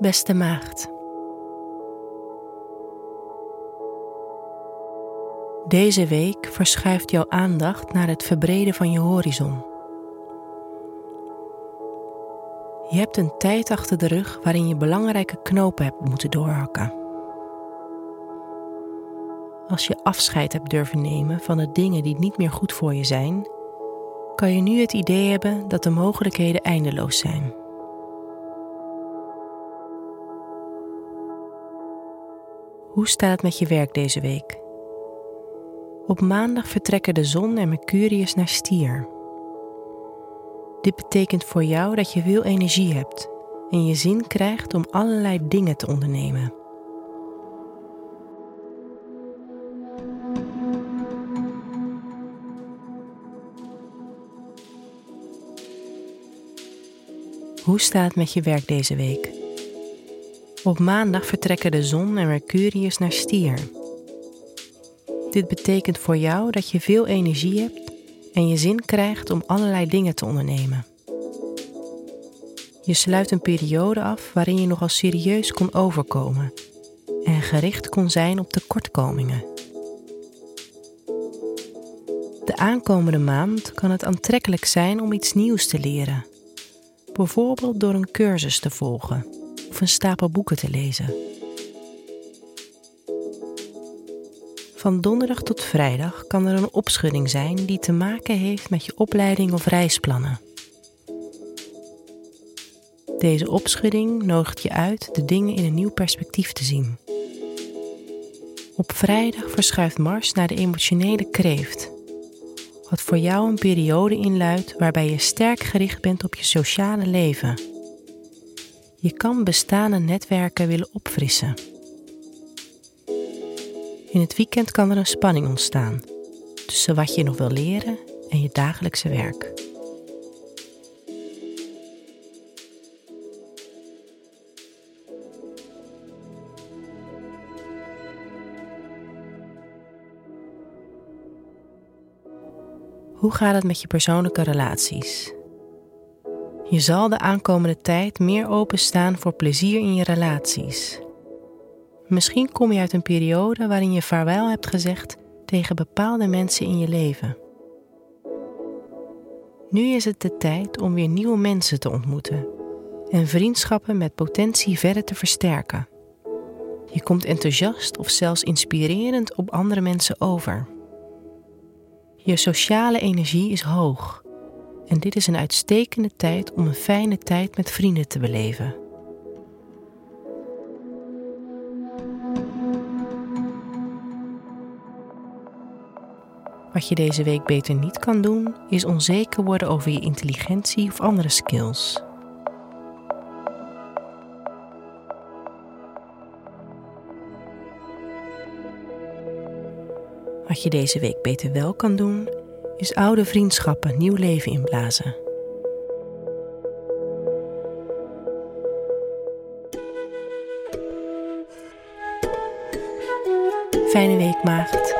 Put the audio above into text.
Beste maagd. Deze week verschuift jouw aandacht naar het verbreden van je horizon. Je hebt een tijd achter de rug waarin je belangrijke knopen hebt moeten doorhakken. Als je afscheid hebt durven nemen van de dingen die niet meer goed voor je zijn, kan je nu het idee hebben dat de mogelijkheden eindeloos zijn. Hoe staat het met je werk deze week? Op maandag vertrekken de zon en Mercurius naar Stier. Dit betekent voor jou dat je veel energie hebt en je zin krijgt om allerlei dingen te ondernemen. Hoe staat het met je werk deze week? Op maandag vertrekken de zon en Mercurius naar Stier. Dit betekent voor jou dat je veel energie hebt en je zin krijgt om allerlei dingen te ondernemen. Je sluit een periode af waarin je nogal serieus kon overkomen en gericht kon zijn op tekortkomingen. De aankomende maand kan het aantrekkelijk zijn om iets nieuws te leren, bijvoorbeeld door een cursus te volgen een stapel boeken te lezen. Van donderdag tot vrijdag kan er een opschudding zijn die te maken heeft met je opleiding of reisplannen. Deze opschudding nodigt je uit de dingen in een nieuw perspectief te zien. Op vrijdag verschuift Mars naar de emotionele kreeft, wat voor jou een periode inluidt waarbij je sterk gericht bent op je sociale leven. Je kan bestaande netwerken willen opfrissen. In het weekend kan er een spanning ontstaan tussen wat je nog wil leren en je dagelijkse werk. Hoe gaat het met je persoonlijke relaties? Je zal de aankomende tijd meer openstaan voor plezier in je relaties Misschien kom je uit een periode waarin je vaarwel hebt gezegd tegen bepaalde mensen in je leven. Nu is het de tijd om weer nieuwe mensen te ontmoeten en vriendschappen met potentie verder te versterken. Je komt enthousiast of zelfs inspirerend op andere mensen over. Je sociale energie is hoog en dit is een uitstekende tijd om een fijne tijd met vrienden te beleven. Wat je deze week beter niet kan doen, is onzeker worden over je intelligentie of andere skills. Wat je deze week beter wel kan doen, is oude vriendschappen nieuw leven inblazen. Fijne week, maagd.